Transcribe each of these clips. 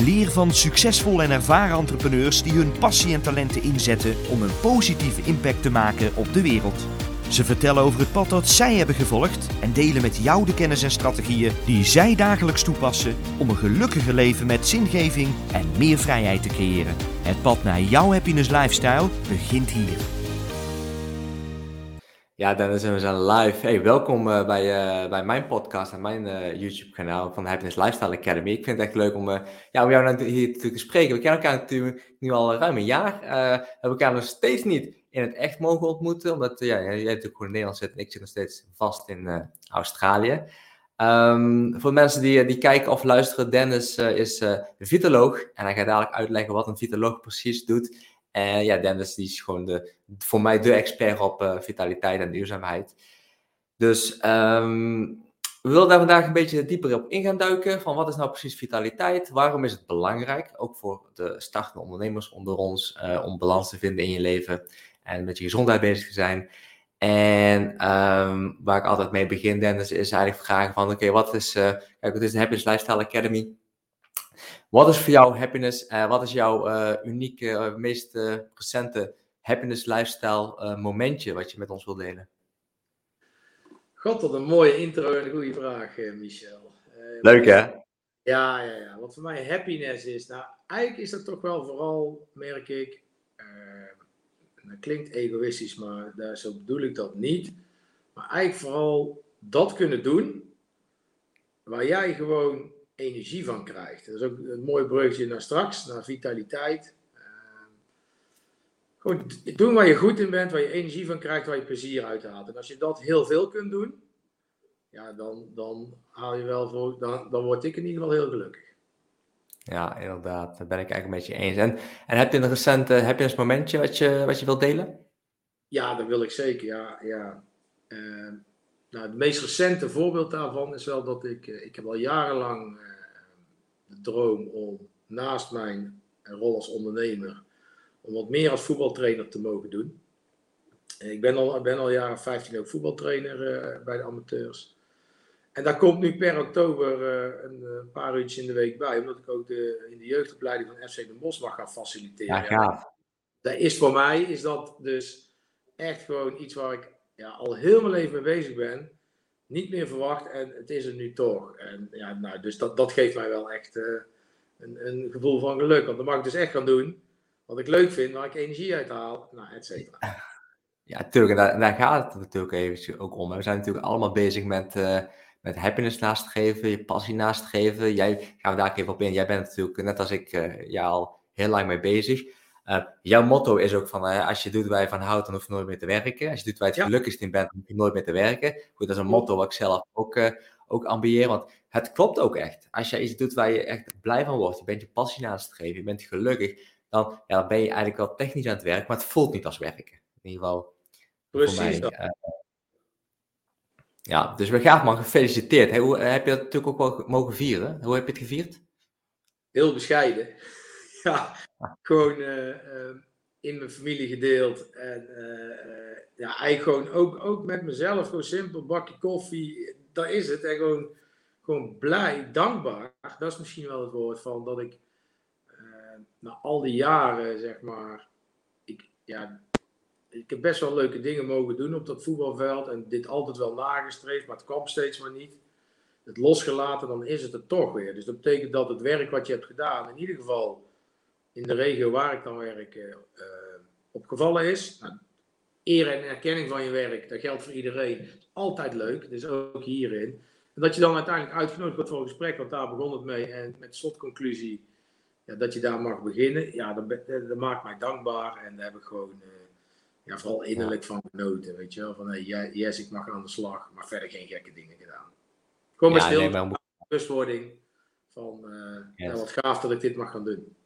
Leer van succesvolle en ervaren entrepreneurs die hun passie en talenten inzetten om een positieve impact te maken op de wereld. Ze vertellen over het pad dat zij hebben gevolgd en delen met jou de kennis en strategieën die zij dagelijks toepassen om een gelukkiger leven met zingeving en meer vrijheid te creëren. Het pad naar jouw happiness lifestyle begint hier. Ja, Dennis, we zijn live. Hey, welkom uh, bij, uh, bij mijn podcast en mijn uh, YouTube-kanaal van Happiness Lifestyle Academy. Ik vind het echt leuk om, ja, om jou hier te spreken. We kennen elkaar natuurlijk nu al ruim een jaar. hebben elkaar nog steeds niet in het echt mogen ontmoeten, omdat ja, jij natuurlijk gewoon in Nederland zit en ik zit nog steeds vast in Australië. Um, voor mensen die, die kijken of luisteren, Dennis is vitaloog en hij gaat dadelijk uitleggen wat een vitaloog precies doet. En ja, Dennis is gewoon de, voor mij de expert op uh, vitaliteit en duurzaamheid. Dus um, we willen daar vandaag een beetje dieper op in gaan duiken. Van wat is nou precies vitaliteit? Waarom is het belangrijk? Ook voor de startende ondernemers onder ons. Uh, om balans te vinden in je leven. En met je gezondheid bezig te zijn. En um, waar ik altijd mee begin, Dennis, is eigenlijk vragen van... Oké, wat is... Uh, kijk, het is de Happiness Lifestyle Academy. Wat is voor jou happiness? Uh, wat is jouw uh, unieke, uh, meest recente happiness lifestyle momentje wat je met ons wil delen? God, wat een mooie intro en een goede vraag, Michel. Leuk hè? Ja, ja, ja. Wat voor mij happiness is, nou, eigenlijk is dat toch wel vooral, merk ik, dat klinkt egoïstisch, maar daar, zo bedoel ik dat niet. Maar eigenlijk vooral dat kunnen doen waar jij gewoon energie van krijgt. Dat is ook een mooi breukje naar straks, naar vitaliteit. Uh, gewoon doen waar je goed in bent, waar je energie van krijgt, waar je plezier uit haalt. En als je dat heel veel kunt doen, ja, dan, dan haal je wel voor, dan, dan word ik in ieder geval heel gelukkig. Ja, inderdaad. Dat ben ik eigenlijk met je eens. En, en heb je een recente heb je een momentje wat je, wat je wilt delen? Ja, dat wil ik zeker. Ja, ja. Uh, nou, het meest recente voorbeeld daarvan is wel dat ik, ik heb al jarenlang de droom om naast mijn rol als ondernemer, om wat meer als voetbaltrainer te mogen doen. Ik ben al, ben al jaren 15 ook voetbaltrainer uh, bij de amateurs. En daar komt nu per oktober een, een, paar uurtjes in de week bij, omdat ik ook de, in de jeugdopleiding van FC Den Bosch mag gaan faciliteren. Ja, gaaf. Dat is voor mij is dat dus echt gewoon iets waar ik ja, al heel mijn leven mee bezig ben niet meer verwacht en het is er nu toch. En ja, nou, dus dat, dat geeft mij wel echt uh, een, een gevoel van geluk. Want dan mag ik dus echt gaan doen wat ik leuk vind, waar ik energie uit haal, nou, et cetera. Ja, natuurlijk. En daar, gaat het natuurlijk even ook om. We zijn natuurlijk allemaal bezig met, uh, met happiness naast te geven, je passie naast te geven. Jij, gaan we daar even op in. Jij bent natuurlijk, net als ik, uh, ja, al heel lang mee bezig. Uh, jouw motto is ook van, uh, als je doet waar je van houdt, dan hoef je nooit meer te werken. Als je doet waar je het ja. gelukkigst in bent, dan hoef je nooit meer te werken. Goed, dat is een motto wat ik zelf ook, uh, ook ambieer, want het klopt ook echt. Als je iets doet waar je echt blij van wordt, je bent je passie naast het geven, je bent gelukkig, dan, ja, dan ben je eigenlijk wel technisch aan het werk, maar het voelt niet als werken. In ieder geval Precies voor mij. ja, dus we gaan man, gefeliciteerd. Hey, hoe, heb je dat natuurlijk ook wel mogen vieren? Hoe heb je het gevierd? Heel bescheiden. ja, gewoon uh, uh, in mijn familie gedeeld. En uh, ja, eigenlijk gewoon ook, ook met mezelf, gewoon simpel, bakje koffie, dat is het. En gewoon, gewoon blij, dankbaar. Dat is misschien wel het woord van dat ik na al die jaren, zeg maar, ik, ja, ik heb best wel leuke dingen mogen doen op dat voetbalveld. En dit altijd wel nagestreefd, maar het kwam steeds maar niet. Het losgelaten, dan is het er toch weer. Dus dat betekent dat het werk wat je hebt gedaan, in ieder geval in de regio waar ik dan werk, uh, opgevallen is. Nou, eer en erkenning van je werk, dat geldt voor iedereen. Altijd leuk, dus ook hierin. En dat je dan uiteindelijk uitgenodigd wordt voor een gesprek, want daar begon het mee. En met slotconclusie, ja, dat je daar mag beginnen. Ja, dat, dat, maakt mij dankbaar. En daar heb ik gewoon, uh, ja, vooral innerlijk van genoten. Weet je wel, van hey, yes, ik mag aan de slag. Maar verder geen gekke dingen gedaan. Kom maar ja, stil, nee, maar... bewustwording van, uh, nou, wat gaaf dat ik dit mag gaan doen.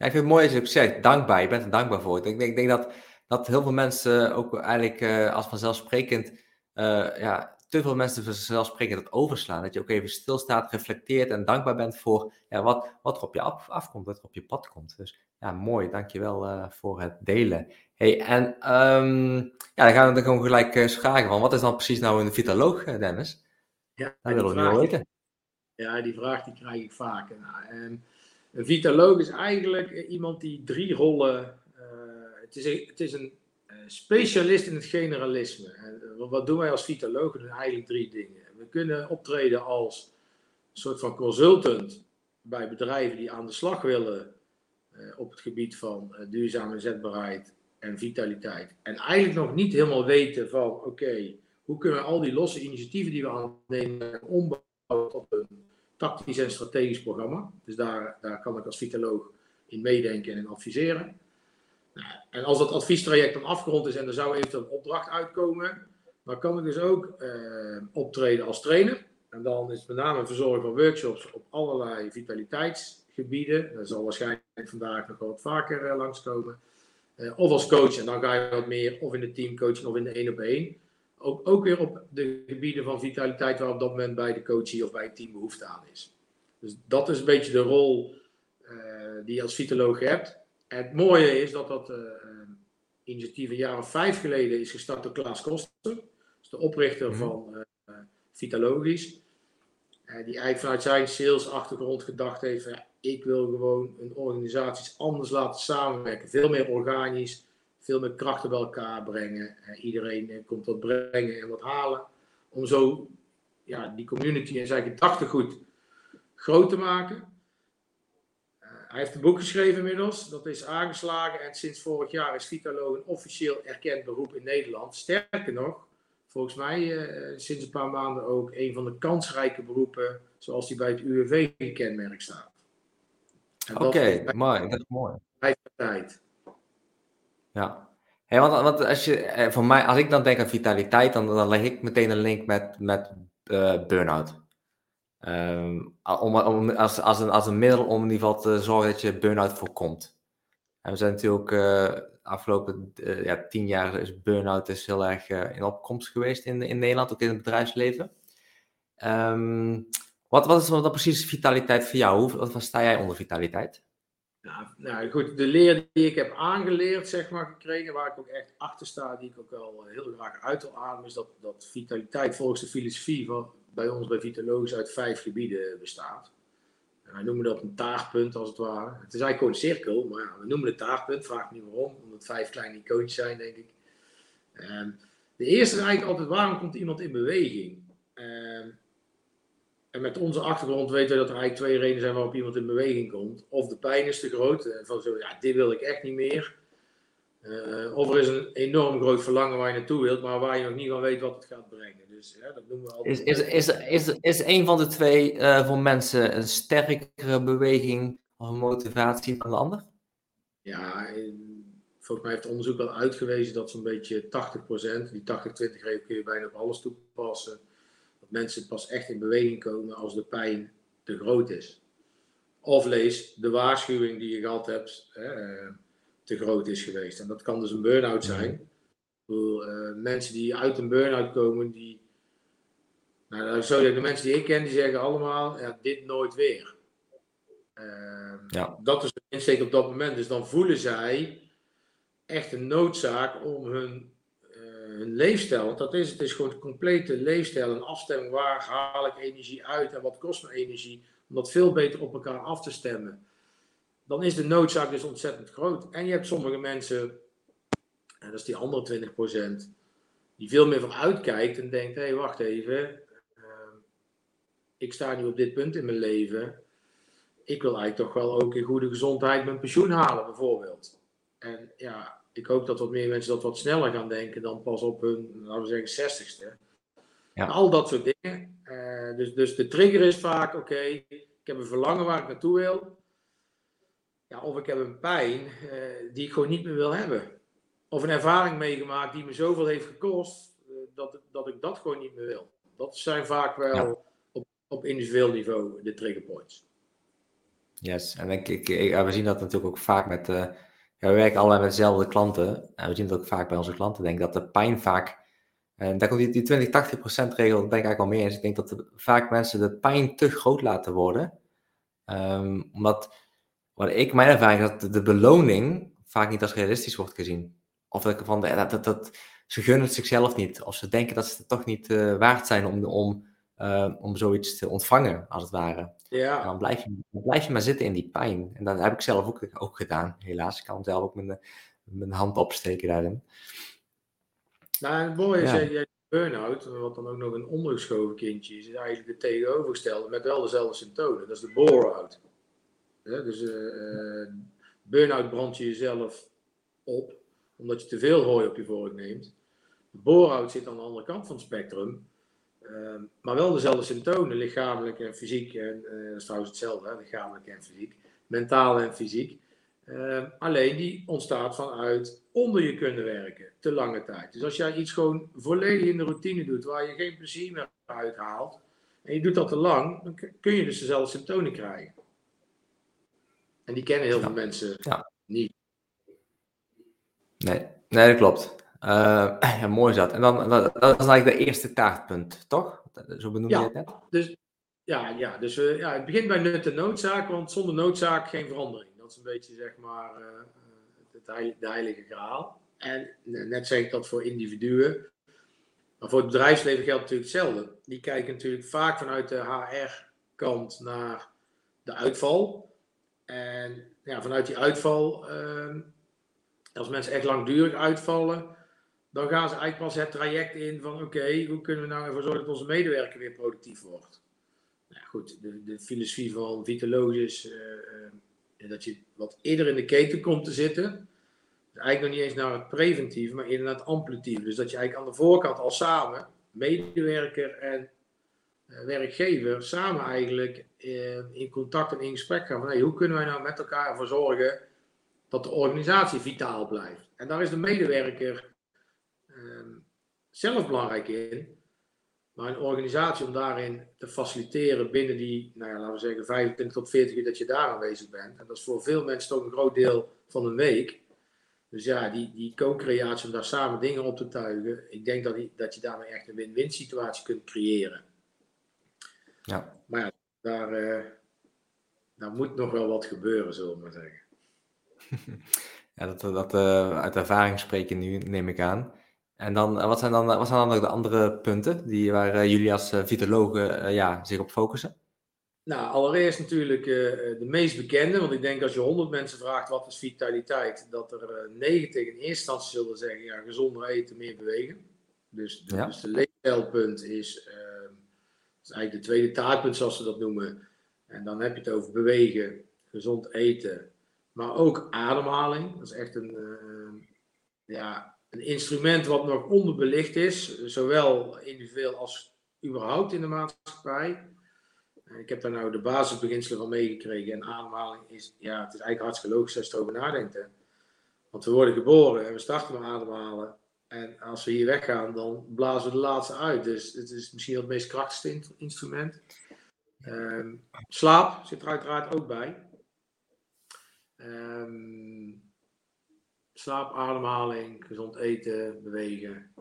Ja, ik vind het mooi dat je ook zegt, dankbaar. Je bent er dankbaar voor. Ik denk, ik denk dat, dat heel veel mensen ook eigenlijk uh, als vanzelfsprekend, uh, ja, te veel mensen vanzelfsprekend dat overslaan. Dat je ook even stilstaat, reflecteert en dankbaar bent voor ja, wat, wat er op je af, afkomt, wat er op je pad komt. Dus ja, mooi. Dankjewel uh, voor het delen. Hey, en um, ja, dan gaan we dan gewoon gelijk uh, vragen van, wat is dan precies nou een vitaloog, Dennis? Ja, dat willen we nu weten. Ja, die vraag die krijg ik vaak. Nou, een vitaloog is eigenlijk iemand die drie rollen. Uh, het, is, het is een uh, specialist in het generalisme. En wat doen wij als vitaloog? We doen eigenlijk drie dingen. We kunnen optreden als een soort van consultant bij bedrijven die aan de slag willen op het gebied van duurzame zetbaarheid en vitaliteit. En eigenlijk nog niet helemaal weten van oké, hoe kunnen we al die losse initiatieven die we aannemen ombouwen tot een tactisch en strategisch programma. Dus daar, daar kan ik als vitaloog in meedenken en adviseren. Nou, en als dat adviestraject dan afgerond is en er zou eventueel een opdracht uitkomen, dan kan ik dus ook eh, optreden als trainer. En dan is het met name verzorgen van workshops op allerlei vitaliteitsgebieden. Dat zal waarschijnlijk vandaag nog wat vaker uh, langskomen. Uh, of als coach, en dan ga je wat meer of in de teamcoaching of in de één op één ook, ook weer op de gebieden van vitaliteit waar op dat moment bij de coachie of bij het team behoefte aan is. Dus dat is een beetje de rol uh, die je als vitaloog hebt. En het mooie is dat dat uh, initiatief een jaar of vijf geleden is gestart door Klaas Koster. Dus de oprichter mm -hmm. van uh, Vitalogisch. die eigenlijk vanuit zijn salesachtergrond gedacht heeft, ik wil gewoon een organisaties anders laten samenwerken. Veel meer organisch, veel meer krachten bij elkaar brengen. Uh, iedereen uh, komt wat brengen en wat halen. Om zo ja, die community en zijn gedachtegoed groot te maken. Uh, hij heeft een boek geschreven inmiddels. Dat is aangeslagen. En sinds vorig jaar is Vitalo een officieel erkend beroep in Nederland. Sterker nog, volgens mij sinds een paar maanden ook een van de kansrijke beroepen. Zoals die bij het UWV gekenmerkt staat. Oké, okay, mooi. Dat is mooi. Tijd. Ja. Hey, want, want als, je, eh, voor mij, als ik dan denk aan vitaliteit, dan, dan leg ik meteen een link met, met uh, burn-out. Um, om, om, als, als, een, als een middel om in ieder geval te zorgen dat je burn-out voorkomt. En we zijn natuurlijk uh, afgelopen ja, tien jaar is burn-out is heel erg in opkomst geweest in, in Nederland, ook in het bedrijfsleven. Um, wat, wat is dan precies vitaliteit voor jou? Hoe, wat sta jij onder vitaliteit? Nou, nou goed, de leer die ik heb aangeleerd, zeg maar, gekregen, waar ik ook echt achter sta, die ik ook wel eh, heel graag uit wil ademen, is dat, dat vitaliteit volgens de filosofie van, bij ons bij Vitalogisch uit vijf gebieden bestaat. En wij noemen dat een taartpunt als het ware. Het is eigenlijk gewoon een cirkel, maar ja, we noemen het taartpunt, vraag niet waarom, omdat vijf kleine icoontjes zijn, denk ik. Um, de eerste is eigenlijk altijd, waarom komt iemand in beweging? Um, en met onze achtergrond weten we dat er eigenlijk twee redenen zijn waarop iemand in beweging komt. Of de pijn is te groot, en van zo, ja, dit wil ik echt niet meer. Uh, of er is een enorm groot verlangen waar je naartoe wilt, maar waar je nog niet van weet wat het gaat brengen. Dus ja, dat noemen we altijd. Is, is, is, is, is een van de twee uh, voor mensen een sterkere beweging of motivatie dan de ander? Ja, volgens mij heeft het onderzoek wel uitgewezen dat zo'n beetje 80%, die 80-20 regel kun je bijna op alles toepassen mensen pas echt in beweging komen als de pijn te groot is. Of lees de waarschuwing die je gehad hebt hè, eh, te groot is geweest. En dat kan dus een burn-out zijn. Bedoel, uh, mensen die uit een burn-out komen, die. Nou, zo de mensen die ik ken, die zeggen allemaal: ja, dit nooit weer. Uh, ja. Dat is de insteek op dat moment. Dus dan voelen zij echt een noodzaak om hun hun leefstijl, want dat is het, is gewoon complete leefstijl, een afstemming, waar haal ik energie uit en wat kost me energie, om dat veel beter op elkaar af te stemmen. Dan is de noodzaak dus ontzettend groot. En je hebt sommige mensen, en dat is die andere 20%, die veel meer van uitkijkt en denkt, hé hey, wacht even, uh, ik sta nu op dit punt in mijn leven, ik wil eigenlijk toch wel ook in goede gezondheid mijn pensioen halen bijvoorbeeld. En ja, ik hoop dat wat meer mensen dat wat sneller gaan denken dan pas op hun, laten we zeggen, zestigste. Ja. Al dat soort dingen. Uh, dus, dus de trigger is vaak, oké, okay, ik heb een verlangen waar ik naartoe wil. Ja, of ik heb een pijn uh, die ik gewoon niet meer wil hebben. Of een ervaring meegemaakt die me zoveel heeft gekost, uh, dat, dat ik dat gewoon niet meer wil. Dat zijn vaak wel ja. op, op individueel niveau de trigger points. Yes, en ik, ik, we zien dat natuurlijk ook vaak met, ja, we werken allemaal met dezelfde klanten. En we zien dat ook vaak bij onze klanten, denk dat de pijn vaak, en daar komt die, die 20-80% regel, ben ik eigenlijk wel mee eens. Ik denk dat vaak mensen de pijn te groot laten worden. Um, omdat, wat ik, mijn ervaring is dat de, beloning vaak niet als realistisch wordt gezien. Of dat, van, dat, dat, dat, ze gunnen het zichzelf niet. Of ze denken dat ze het toch niet uh, waard zijn om, om, om zoiets te ontvangen, als het ware. Ja. Dan, blijf je, dan blijf je maar zitten in die pijn. En dat heb ik zelf ook, ook gedaan, helaas. Ik kan zelf ook mijn, mijn hand opsteken daarin. Nou, het mooie is, ja. jij burn-out, wat dan ook nog een ondergeschoven kindje is, is eigenlijk het tegenovergestelde, met wel dezelfde symptomen. Dat is de bore-out. Ja, dus uh, burn-out brand je jezelf op, omdat je te veel hooi op je vork neemt. Bore-out zit aan de andere kant van het spectrum. Uh, maar wel dezelfde symptomen, lichamelijk en fysiek. En, uh, dat is trouwens hetzelfde, hè? lichamelijk en fysiek. Mentaal en fysiek. Uh, alleen die ontstaat vanuit onder je kunnen werken, te lange tijd. Dus als jij iets gewoon volledig in de routine doet, waar je geen plezier meer uit haalt, en je doet dat te lang, dan kun je dus dezelfde symptomen krijgen. En die kennen heel ja. veel mensen ja. niet. Nee, nee dat klopt. Uh, ja, mooi is dat. En dan, dat, dat is eigenlijk de eerste taartpunt, toch? Zo benoem je ja, het net. Dus, ja, ja, dus uh, ja, het begint bij nut en noodzaak, want zonder noodzaak geen verandering. Dat is een beetje, zeg maar, uh, het heilige, de heilige graal. En net zeg ik dat voor individuen. Maar voor het bedrijfsleven geldt natuurlijk hetzelfde. Die kijken natuurlijk vaak vanuit de HR-kant naar de uitval. En ja, vanuit die uitval, als mensen echt langdurig uitvallen, dan gaan ze eigenlijk pas het traject in van oké, hoe kunnen we nou ervoor zorgen dat onze medewerker weer productief wordt. Nou goed, de, de filosofie van Vitaloog is uh, dat je wat eerder in de keten komt te zitten. Dus eigenlijk nog niet eens naar het preventieve, maar eerder naar het amplitieve. Dus dat je eigenlijk aan de voorkant al samen, medewerker en uh, werkgever, samen eigenlijk in contact en in gesprek gaan van hey, hoe kunnen wij nou met elkaar ervoor zorgen dat de organisatie vitaal blijft. En daar is de medewerker zelf belangrijk in. Maar een organisatie om daarin te faciliteren binnen die, nou ja, laten we zeggen, 25 tot 40 uur dat je daar aanwezig bent. En dat is voor veel mensen toch een groot deel van een week. Dus ja, die, die co-creatie om daar samen dingen op te tuigen. Ik denk dat, die, dat je daarmee echt een win-win situatie kunt creëren. Ja. Maar ja, daar, uh, daar moet nog wel wat gebeuren, zullen we maar zeggen. Ja, dat, dat uh, uit ervaring spreken nu, neem ik aan. En dan, wat zijn dan, wat zijn dan de andere punten die, waar uh, jullie als uh, vitologen uh, ja, zich op focussen? Nou, allereerst natuurlijk de meest bekende, want ik denk als je 100 mensen vraagt wat is vitaliteit, dat er 90 in eerste instantie zullen zeggen, ja, gezonder eten, meer bewegen. Dus, Ja. dus de leefstijlpunt is, ehm, is eigenlijk de tweede taartpunt, zoals ze dat noemen. En dan heb je het over bewegen, gezond eten, maar ook ademhaling. Dat is echt een, ja, een instrument wat nog onderbelicht is, zowel individueel als überhaupt in de maatschappij. Ik heb daar nou de basisbeginselen van meegekregen. En ademhaling is, ja, het is eigenlijk hartstikke logisch als je erover nadenkt. Hè. Want we worden geboren en we starten met ademhalen. En als we hier weggaan, dan blazen we de laatste uit. Dus het is misschien het meest krachtigste instrument. Um, slaap zit er uiteraard ook bij. Um, slaap, ademhaling, gezond eten, bewegen.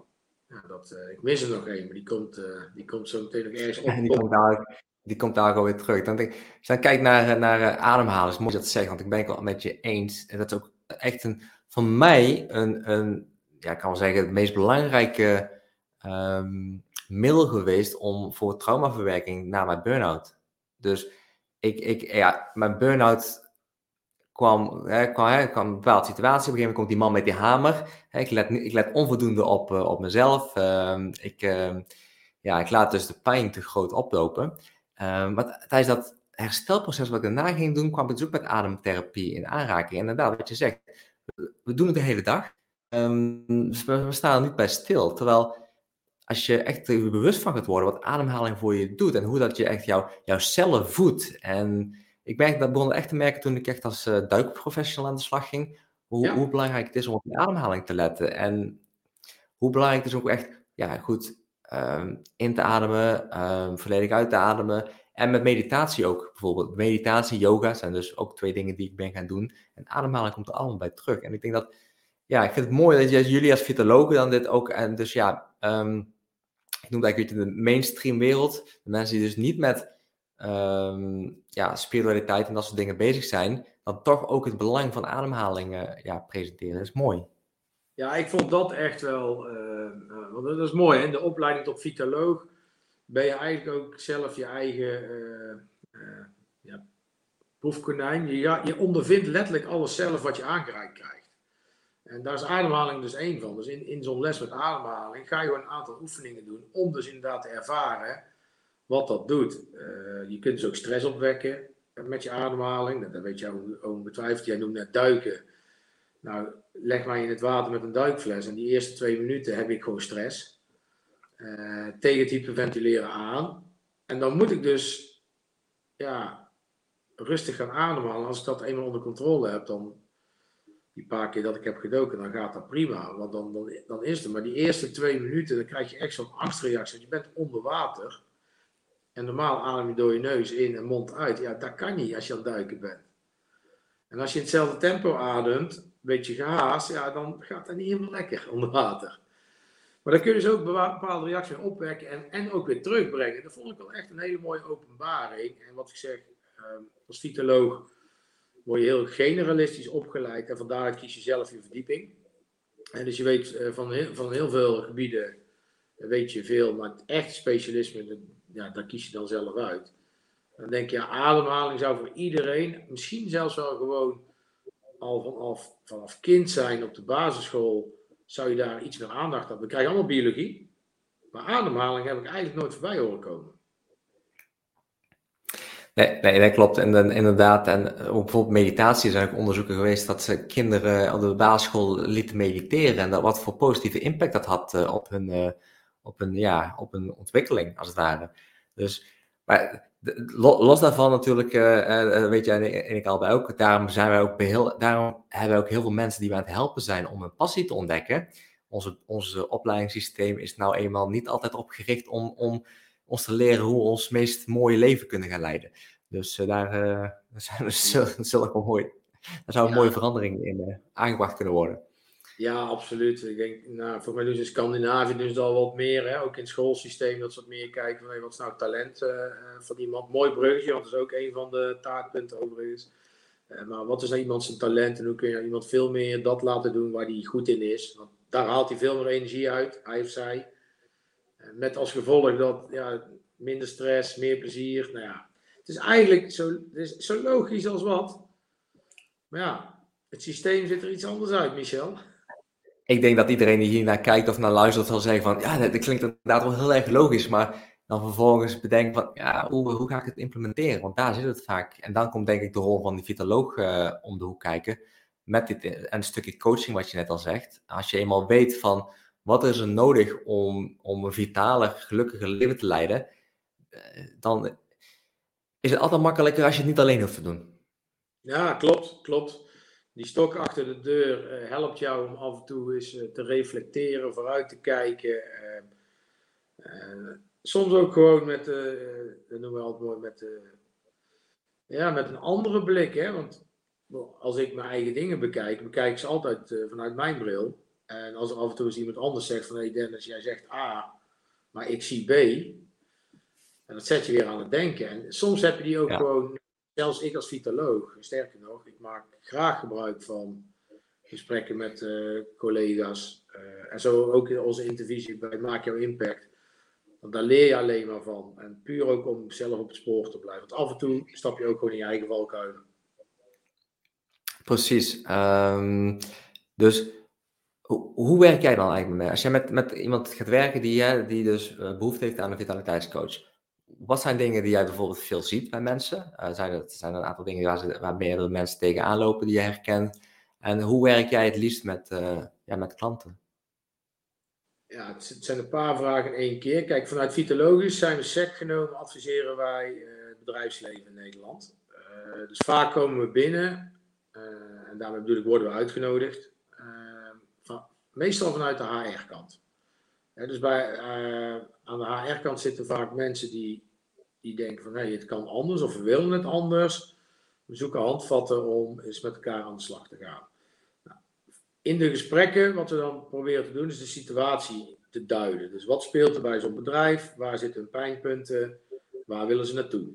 Ja, dat, uh, ik mis er nog één, maar die komt, uh, die komt zo meteen nog ergens op. die, komt daar, die komt daar alweer terug. Dan denk ik, als je kijkt naar, naar uh, ademhalen, is mooi dat zeggen, want ik ben het wel met je eens. En dat is ook echt een, van mij een, een ja, ik kan wel zeggen, het meest belangrijke um, middel geweest om voor traumaverwerking na mijn burn-out. Dus ik, ik, ja, mijn burn-out kwam, hè, kwam, kwam een bepaalde situatie. Op een gegeven moment komt die man met die hamer. Hè, ik, let, ik let onvoldoende op, uh, op mezelf. Uh, ik, uh, ja, ik laat dus de pijn te groot oplopen. maar tijdens dat herstelproces wat ik daarna ging doen, kwam ik dus ook met ademtherapie in aanraking. En inderdaad, wat je zegt, we doen het de hele dag. we, staan er niet bij stil. Terwijl als je echt bewust van gaat worden wat ademhaling voor je doet en hoe dat je echt jou, jouw cellen voedt en ik merk, dat begon echt te merken toen ik echt als uh, duikprofessional aan de slag ging. Hoe, ja. hoe, belangrijk het is om op je ademhaling te letten. En hoe belangrijk het is ook echt ja, goed um, in te ademen, um, volledig uit te ademen. En met meditatie ook bijvoorbeeld. Meditatie, yoga zijn dus ook twee dingen die ik ben gaan doen. En ademhaling komt er allemaal bij terug. En ik denk dat, ja, ik vind het mooi dat jullie als vitalogen dan dit ook, en dus ja, um, ik noem het eigenlijk de mainstream wereld. De mensen die dus niet met um, ja, spiritualiteit en dat soort dingen bezig zijn, dan toch ook het belang van ademhaling uh, ja, presenteren. Dat is mooi. Ja, ik vond dat echt wel, uh, want dat is mooi, hè? de opleiding tot vitaloog ben je eigenlijk ook zelf je eigen uh, ja, proefkonijn. Je, ja, je ondervindt letterlijk alles zelf wat je aangereikt krijgt. En daar is ademhaling dus één van. Dus in, in zo'n les met ademhaling ga je gewoon een aantal oefeningen doen om dus inderdaad te ervaren wat dat doet. Uh, je kunt dus ook stress opwekken met je ademhaling. Dat weet jij onbetwijfeld. Jij noemt net duiken. Nou, leg mij in het water met een duikfles. En die eerste twee minuten heb ik gewoon stress. Uh, tegen het hyperventileren aan. En dan moet ik dus ja, rustig gaan ademhalen. Als ik dat eenmaal onder controle heb, dan die paar keer dat ik heb gedoken, dan gaat dat prima. Want dan, dan, dan is het. Maar die eerste twee minuten, dan krijg je echt zo'n angstreactie. Je bent onder water. En normaal adem je door je neus in en mond uit. Ja, dat kan niet als je aan het duiken bent. En als je in hetzelfde tempo ademt, een beetje gehaast, ja, dan gaat dat niet helemaal lekker onder water. Maar dan kun je dus ook bepaalde reacties opwekken en, en ook weer terugbrengen. Dat vond ik wel echt een hele mooie openbaring. En wat ik zeg, ehm, als vitoloog word je heel generalistisch opgeleid en vandaar kies je zelf je verdieping. En dus je weet uh, van, heel, van heel veel gebieden, weet je veel, maar echt specialisme, ja, daar kies je dan zelf uit. Dan denk je, ademhaling zou voor iedereen, misschien zelfs wel gewoon al vanaf, vanaf kind zijn op de basisschool, zou je daar iets meer aandacht hebben. We krijgen allemaal biologie, maar ademhaling heb ik eigenlijk nooit voorbij horen komen. Nee, nee, dat klopt. En dan, inderdaad, en bijvoorbeeld meditatie zijn ook onderzoeken geweest dat ze kinderen op de basisschool lieten mediteren en dat wat voor positieve impact dat had uh, op, hun, op, hun, ja, op hun ontwikkeling, als het ware. Dus, maar los daarvan natuurlijk, uh, weet jij en ik al bij ook, daarom, zijn wij ook heel, daarom hebben we ook heel veel mensen die wij aan het helpen zijn om een passie te ontdekken. Onze, onze opleidingssysteem is nou eenmaal niet altijd opgericht om, om ons te leren hoe we ons meest mooie leven kunnen gaan leiden. Dus uh, daar, uh, zijn we zulke mooi, daar zou een ja. mooie verandering in aangebracht kunnen worden. Ja, absoluut. Ik denk, nou, voor mij dus in Scandinavië dus al wat meer, hè, ook in het schoolsysteem, dat ze wat meer kijken van wat is nou talent van iemand. Mooi bruggetje, want dat is ook een van de taartpunten overigens. maar wat is nou iemand zijn talent en hoe kun je nou iemand veel meer dat laten doen waar hij goed in is? Want daar haalt hij veel meer energie uit, hij of zij. Met als gevolg dat ja, minder stress, meer plezier. Nou ja, het is eigenlijk zo, het is zo logisch als wat. Maar ja, het systeem zit er iets anders uit, Michel. Ik denk dat iedereen die hier naar kijkt of naar luistert zal zeggen van ja, dat klinkt inderdaad wel heel erg logisch, maar dan vervolgens bedenken van ja, hoe, hoe ga ik het implementeren? Want daar zit het vaak. En dan komt denk ik de rol van die vitaloog uh, om de hoek kijken. Met dit, en een stukje coaching wat je net al zegt. Als je eenmaal weet van wat is er nodig om, om een vitale, gelukkige leven te leiden, eh, dan is het altijd makkelijker als je het niet alleen hoeft te doen. Ja, klopt, klopt. Die stok achter de deur uh, helpt jou om af en toe eens uh, te reflecteren, vooruit te kijken. Uh, soms ook gewoon met, noemen we altijd mooi, met, ja, met een andere blik. Hè? Want als ik mijn eigen dingen bekijk, bekijk ik ze altijd vanuit mijn bril. En als er af en toe eens iemand anders zegt van, hé hey Dennis, jij zegt A, maar ik zie B. En dat zet je weer aan het denken. En soms heb je die ook ja. gewoon, zelfs ik als vitaloog, sterker nog, ik maak graag gebruik van gesprekken met uh, collega's. Uh, en zo ook in onze intervisie bij Maak Jouw Impact. Want daar leer je alleen maar van. En puur ook om zelf op het spoor te blijven. Want af en toe stap je ook gewoon in je eigen valkuilen. Precies. Um, dus hoe, werk jij dan eigenlijk mee? Als je met, met iemand gaat werken die, die dus behoefte heeft aan een vitaliteitscoach. Wat zijn dingen die jij bijvoorbeeld veel ziet bij mensen? Uh, zijn, er, zijn er een aantal dingen waar, waar meerdere mensen tegenaan lopen die je herkent? En hoe werk jij het liefst met, uh, ja, met klanten? Ja, het zijn een paar vragen in één keer. Kijk, vanuit Vitalogisch zijn we sec genomen, adviseren wij uh, het bedrijfsleven in Nederland. dus vaak komen we binnen, en daarmee bedoel ik worden we uitgenodigd meestal vanuit de HR-kant. Dus bij, uh, aan de HR-kant zitten vaak mensen die die denken van hey, het kan anders of we willen het anders. We zoeken handvatten om eens met elkaar aan de slag te gaan. Nou, in de gesprekken, wat we dan proberen te doen, is de situatie te duiden. Dus wat speelt er bij zo'n bedrijf? Waar zitten hun pijnpunten? Waar willen ze naartoe?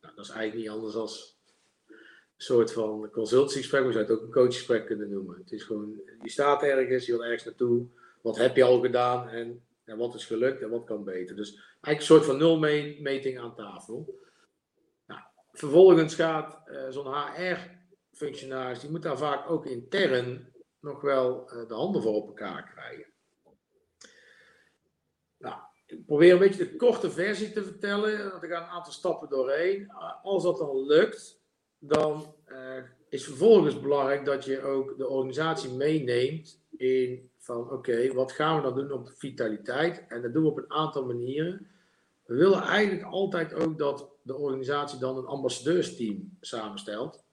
Nou, dat is eigenlijk niet anders dan een soort van consultiegesprek. We zouden het ook een coachgesprek kunnen noemen. Het is gewoon, je staat ergens, je wil ergens naartoe. Wat heb je al gedaan en, wat is gelukt en wat kan beter? Dus eigenlijk een soort van nulmeting aan tafel. Nou, vervolgens gaat uh, zo'n HR-functionaris, die moet daar vaak ook intern nog wel uh, de handen voor op elkaar krijgen. Nou, ik probeer een beetje de korte versie te vertellen, want ik ga een aantal stappen doorheen. Als dat dan lukt, dan is vervolgens belangrijk dat je ook de organisatie meeneemt in van oké, wat gaan we dan doen op vitaliteit? En dat doen we op een aantal manieren. We willen eigenlijk altijd ook dat de organisatie dan een ambassadeursteam samenstelt.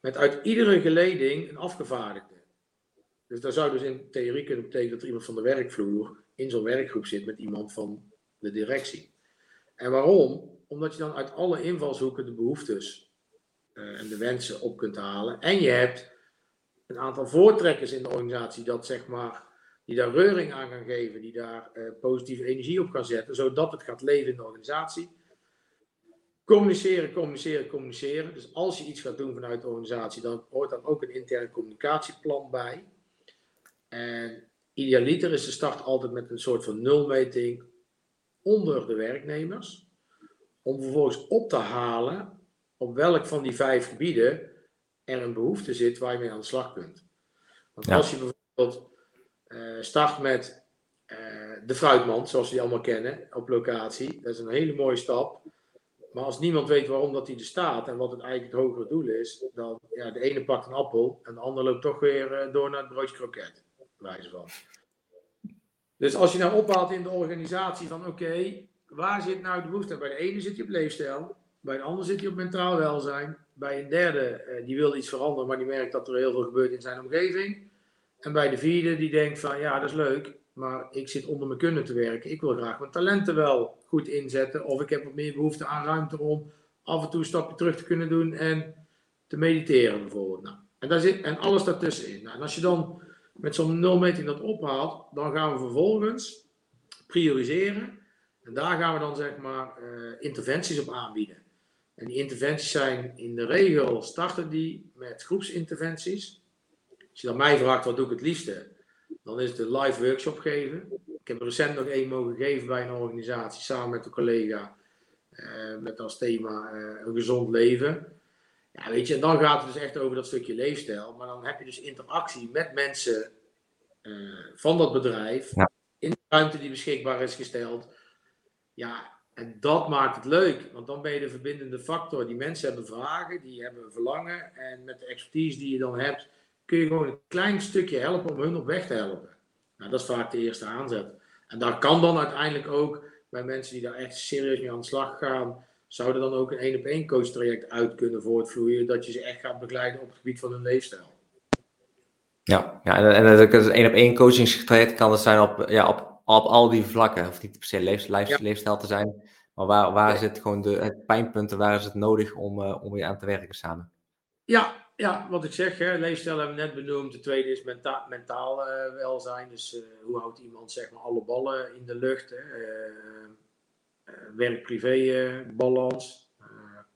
Met uit iedere geleding een afgevaardigde. Dus dat zou dus in theorie kunnen betekenen dat er iemand van de werkvloer in zo'n werkgroep zit met iemand van de directie. En waarom? Omdat je dan uit alle invalshoeken de behoeftes uh, en de wensen op kunt halen. En je hebt een aantal voortrekkers in de organisatie dat zeg maar, die daar reuring aan gaan geven, die daar uh, positieve energie op gaan zetten, zodat het gaat leven in de organisatie. Communiceren, communiceren, communiceren. Dus als je iets gaat doen vanuit de organisatie, dan hoort daar ook een intern communicatieplan bij. En idealiter is de start altijd met een soort van nulmeting onder de werknemers. Om vervolgens op te halen op welk van die vijf gebieden er een behoefte zit waar je mee aan de slag kunt. Want als je bijvoorbeeld uh, start met uh, de fruitmand, zoals we die allemaal kennen, op locatie, dat is een hele mooie stap. Maar als niemand weet waarom dat die er staat en wat het eigenlijk het hogere doel is, dan ja, de ene pakt een appel en de ander loopt toch weer uh, door naar het broodje kroket. Wijze van. Dus als je nou ophaalt in de organisatie van oké, waar zit nou de behoefte? Bij de ene zit je op leefstijl, bij de ander zit je op mentaal welzijn, bij een derde, uh, die wil iets veranderen, maar die merkt dat er heel veel gebeurt in zijn omgeving. En bij de vierde, die denkt van ja, dat is leuk, maar ik zit onder mijn kunnen te werken. Ik wil graag mijn talenten wel goed inzetten. Of ik heb wat meer behoefte aan ruimte om af en toe een stapje terug te kunnen doen en te mediteren bijvoorbeeld. Nou, en, zit, en alles daartussenin. Nou, en als je dan met zo'n nulmeting dat ophaalt, dan gaan we vervolgens prioriseren. En daar gaan we dan zeg maar uh, interventies op aanbieden. En die interventies zijn in de regel starten die met groepsinterventies. Als je dan mij vraagt wat doe ik het liefste, dan is het een live workshop geven. Ik heb recent nog één mogen geven bij een organisatie samen met een collega. Uh, met als thema uh, een gezond leven. Ja, weet je, en dan gaat het dus echt over dat stukje leefstijl. Maar dan heb je dus interactie met mensen uh, van dat bedrijf. Ja. In de ruimte die beschikbaar is gesteld. Ja, en dat maakt het leuk, want dan ben je de verbindende factor. Die mensen hebben vragen, die hebben verlangen. En met de expertise die je dan hebt, kun je gewoon een klein stukje helpen om hun op weg te helpen. Nou, dat is vaak de eerste aanzet. En daar kan dan uiteindelijk ook bij mensen die daar echt serieus mee aan de slag gaan, zouden dan ook een één op één coach traject uit kunnen voortvloeien, dat je ze echt gaat begeleiden op het gebied van hun leefstijl. Ja, ja en, en een één op één coachingstraject kan het zijn op, ja, op op al die vlakken. Of niet per se leef, leef, ja. leefstijl te zijn. Maar waar, waar nee. zit gewoon de het pijnpunten, waar is het nodig om, uh, om weer aan te werken samen? Ja, ja wat ik zeg, hè, leefstijl hebben we net benoemd. De tweede is menta mentaal uh, welzijn. Dus uh, hoe houdt iemand zeg maar alle ballen in de lucht? Werk-privé balans.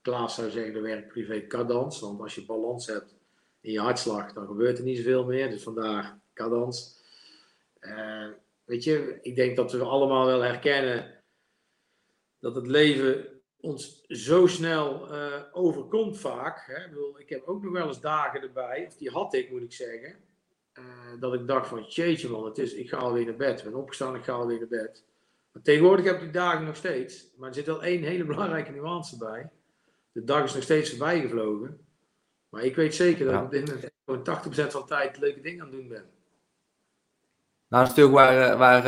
Klaas zou zeggen de werk-privé cadans. Want als je balans hebt in je hartslag, dan gebeurt er niet zoveel meer. Dus vandaar cadans. Weet je, ik denk dat we allemaal wel herkennen dat het leven ons zo snel uh, overkomt vaak. Hè? Ik, bedoel, ik heb ook nog wel eens dagen erbij, of die had ik moet ik zeggen, uh, dat ik dacht van jeetje man, het is, ik ga alweer naar bed. Ik ben opgestaan, ik ga alweer naar bed. Maar tegenwoordig heb ik die dagen nog steeds. Maar er zit wel één hele belangrijke nuance bij. De dag is nog steeds voorbij gevlogen. Maar ik weet zeker dat ja. ik op dit moment 80% van de tijd leuke dingen aan het doen ben. Nou, dat is natuurlijk waar, waar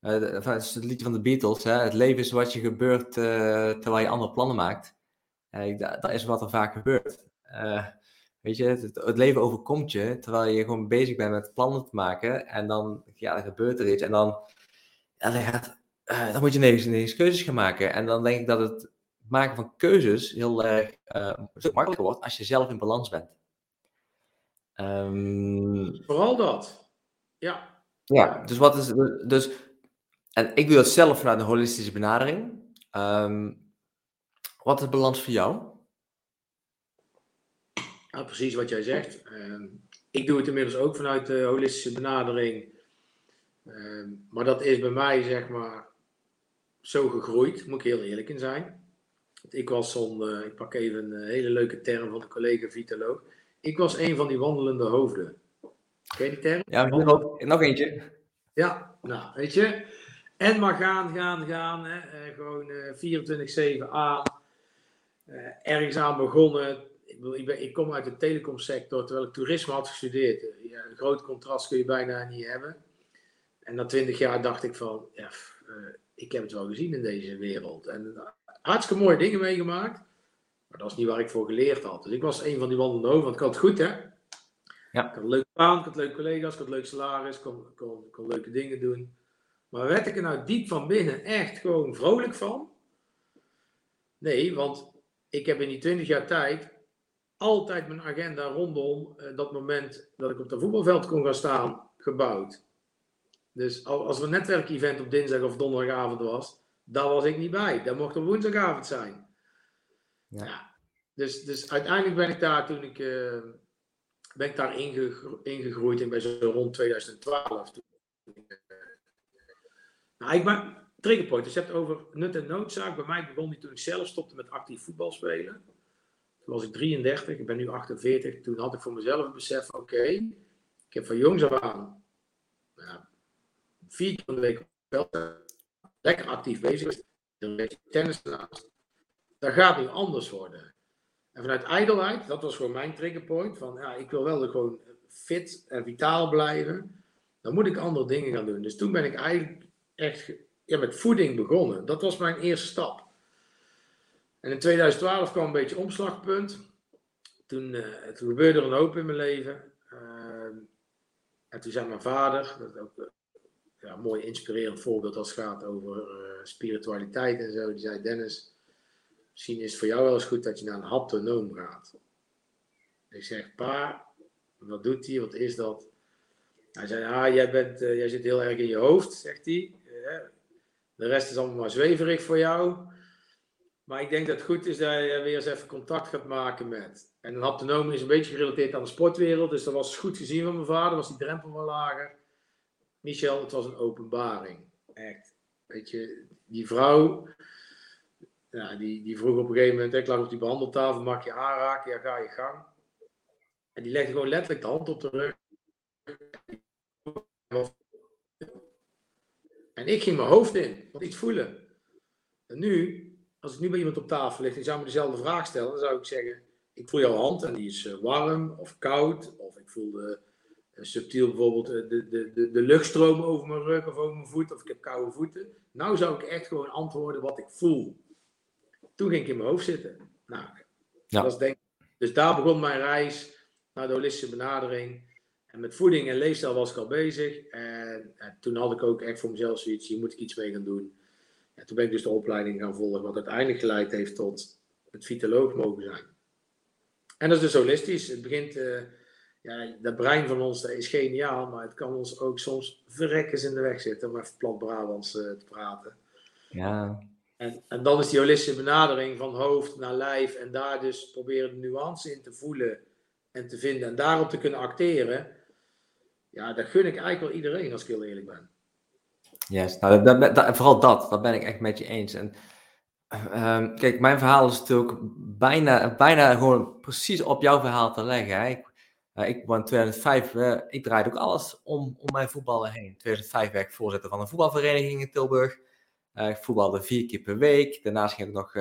uh, het liedje van de Beatles, hè? het leven is wat je gebeurt terwijl je andere plannen maakt. dat is wat er vaak gebeurt. weet je, het, leven overkomt je terwijl je gewoon bezig bent met plannen te maken en dan, ja, gebeurt er iets en dan, dan moet je ineens, ineens keuzes gaan maken. En dan denk ik dat het maken van keuzes heel erg makkelijker wordt als je zelf in balans bent. Um, Vooral dat. Ja. Ja, dus wat is. Dus, en ik doe dat zelf vanuit een holistische benadering. Um, wat is de balans voor jou? Nou, precies wat jij zegt. Uh, ik doe het inmiddels ook vanuit de holistische benadering. Maar dat is bij mij, zeg maar, zo gegroeid, moet ik heel eerlijk in zijn. Ik was zo'n, uh, ik pak even een hele leuke term van de collega Vitaloog. Ik was een van die wandelende hoofden. Ken je die term? Ja, nog, nog eentje. Ja, nou, weet je. En maar gaan, gaan, gaan. Hè. Uh, gewoon 24-7 aan. Uh, ergens aan begonnen. Ik, bedoel, ik, ben, ik, kom uit de telecomsector terwijl ik toerisme had gestudeerd. Ja, een groot contrast kun je bijna niet hebben. En na 20 jaar dacht ik van, ja, uh, ik heb het wel gezien in deze wereld. En hartstikke mooie dingen meegemaakt. Maar dat is niet waar ik voor geleerd had. Dus ik was een van die wandelende hoofden, want ik had het goed, hè? Ja. Ik had een leuke baan, ik had leuke collega's, ik had leuk salaris, ik kon, kon, kon leuke dingen doen. Maar werd ik er nou diep van binnen echt gewoon vrolijk van? Nee, want ik heb in die 20 jaar tijd altijd mijn agenda rondom uh, dat moment dat ik op het voetbalveld kon gaan staan gebouwd. Dus als er een netwerkevent op dinsdag of donderdagavond was, daar was ik niet bij. Dat mocht op woensdagavond zijn. Ja. Dus, dus uiteindelijk ben ik daar toen ik, uh, ben ik daar ingegroeid en bij zo rond 2012. Toen, uh, nou, ik ben, triggerpoint, dus je hebt over nut en noodzaak. Bij mij begon die toen ik zelf stopte met actief voetbal spelen. Toen was ik 33, ik ben nu 48. Toen had ik voor mezelf het besef: oké, ik heb van jongs af aan vier keer in de week wel lekker actief bezig. Beetje tennis naast. Dat gaat nu anders worden. En vanuit ijdelheid, dat was voor mijn triggerpoint. Van ja, ik wil wel gewoon fit en vitaal blijven. Dan moet ik andere dingen gaan doen. Dus toen ben ik eigenlijk echt ja, met voeding begonnen. Dat was mijn eerste stap. En in 2012 kwam een beetje omslagpunt. Toen, uh, toen gebeurde er een hoop in mijn leven. Uh, en toen zei mijn vader, dat is ook uh, ja, een mooi inspirerend voorbeeld als het gaat over uh, spiritualiteit en zo. Die zei: Dennis, misschien is het voor jou wel eens goed dat je naar een haptonoom gaat. ik zeg: Pa, wat doet hij? Wat is dat? Hij zei: Ah, jij, bent, jij zit heel erg in je hoofd, zegt hij. De rest is allemaal maar zweverig voor jou. Maar ik denk dat het goed is dat je weer eens even contact gaat maken met. En een haptonoom is een beetje gerelateerd aan de sportwereld. Dus dat was goed gezien van mijn vader. Was die drempel wel lager. Michel, het was een openbaring. Echt. Weet je, die vrouw. Die, die vroeg op een gegeven moment. Ik lag op die behandeltafel. Mag je aanraken? Ja, ga je gang. En die legde gewoon letterlijk de hand op de rug. En ik ging mijn hoofd in, wat iets voelen. En nu, als ik nu bij iemand op tafel ligt en zou me dezelfde vraag stellen, dan zou ik zeggen: Ik voel jouw hand en die is eh, warm of koud. Of ik voel de, uh, subtiel bijvoorbeeld uh, de, de, de, de luchtstroom over mijn rug of over mijn voet. Of ik heb koude voeten. Nou zou ik echt gewoon antwoorden wat ik voel. Toen ging ik in mijn hoofd zitten. Nou, ja. dat denk, dus daar begon mijn reis naar de holistische benadering. En met voeding en leefstijl was ik al bezig. En, en, toen had ik ook echt voor mezelf zoiets, hier moet ik iets mee gaan doen. En toen ben ik dus de opleiding gaan volgen, wat uiteindelijk geleid heeft tot het vitaloog mogen zijn. En dat is dus holistisch. Het begint, uh, ja, dat brein van ons dat is geniaal, maar het kan ons ook soms verrekkers in de weg zitten, om even plat Brabants uh, te praten. Ja. En, dan is die holistische benadering van hoofd naar lijf en daar dus proberen de nuance in te voelen en te vinden en daarop te kunnen acteren ja, dat gun ik eigenlijk wel iedereen, als ik heel eerlijk ben. Yes, nou, dat, vooral dat, dat ben ik echt met je eens. En, um, kijk, mijn verhaal is natuurlijk bijna, bijna gewoon precies op jouw verhaal te leggen. Hè. Ik, uh, ik in 2005, uh, ik draaide ook alles om, om mijn voetballen heen. In 2005 werd ik voorzitter van een voetbalvereniging in Tilburg. Uh, ik voetbalde vier keer per week. Daarnaast ging ik nog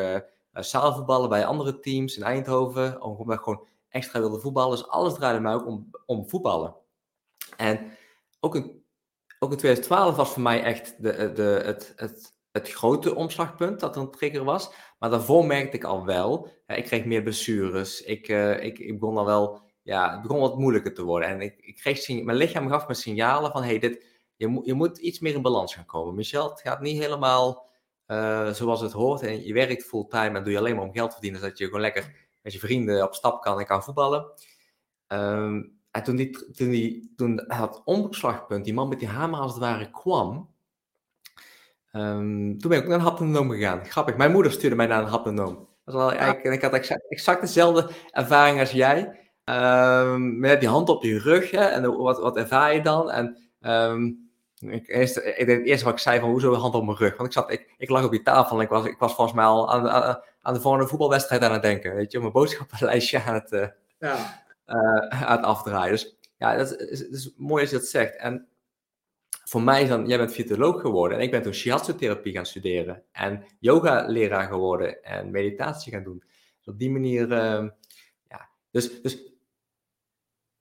zaalvoetballen bij andere teams in Eindhoven. Omdat ik gewoon extra wilde voetballen. Dus alles draaide mij ook om, om voetballen. En ook in, ook in 2012 was voor mij echt de, de, het, het, het grote omslagpunt dat er een trigger was. Maar daarvoor merkte ik al wel, hè, ik kreeg meer blessures. Ik, ik, ik begon al wel, ja, het begon wat moeilijker te worden. En ik, ik kreeg, mijn lichaam gaf me signalen van, hey, dit, je, moet je moet iets meer in balans gaan komen. Michel, het gaat niet helemaal zoals het hoort. En je werkt fulltime en doe je alleen maar om geld te verdienen, zodat je gewoon lekker met je vrienden op stap kan en kan voetballen. Ehm, en toen, die, toen, die, toen het omslagpunt, die man met die hamer als het ware kwam, um, toen ben ik naar een haptonoom gegaan. Grappig, mijn moeder stuurde mij naar een haptonoom. Dat was wel, en ik had exact, exact dezelfde ervaring als jij. Um, met die hand op je rug, hè, en wat, wat ervaar je dan? En ik, eerst, ik het eerste wat ik zei van, hoezo hand op mijn rug? Want ik, zat, ik, ik lag op die tafel en ik was, ik was volgens mij al aan, aan, aan de volgende voetbalwedstrijd aan het denken. Weet je, mijn boodschappenlijstje aan het, uh, ja. uh, aan het afdraaien. Dus ja, dat is, is, mooi als je dat zegt. En voor mij is dan, jij bent fysioloog geworden en ik ben toen shiatsu-therapie gaan studeren en yoga-leraar geworden en meditatie gaan doen. Dus op die manier, uh, ja, dus, dus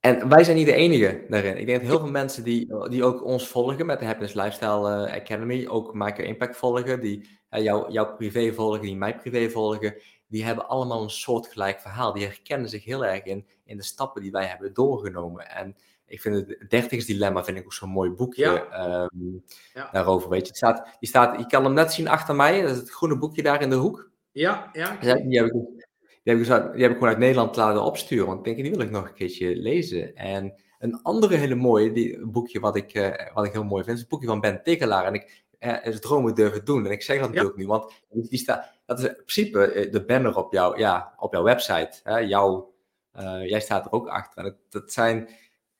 en wij zijn niet de enige daarin. Ik denk dat heel veel mensen die, die ook ons volgen met de Happiness Lifestyle uh, Academy, ook Micro Impact volgen, die uh, jou, jouw privé volgen, die mij privé volgen, die hebben allemaal een soortgelijk verhaal. Die herkennen zich heel erg in, in de stappen die wij hebben doorgenomen. En ik vind het dertigersdilemma vind ik ook zo'n mooi boekje ja. Um, ja. daarover. Weet je, het staat, die staat, je kan hem net zien achter mij, dat is het groene boekje daar in de hoek. Ja, ja. Die heb ik die heb, ik, die heb ik gewoon uit Nederland laten opsturen. Want ik denk, die wil ik nog een keertje lezen. En een andere hele mooie, die, boekje wat ik, uh, wat ik heel mooi vind, is het boekje van Ben Tikkelaar. En ik, uh, is Dromen durven doen. En ik zeg dat natuurlijk ja. nu, want die staat, dat is in principe eh, de banner op, jou, ja, op jouw website. Hè, jouw, uh, jij staat er ook achter. En dat, dat zijn,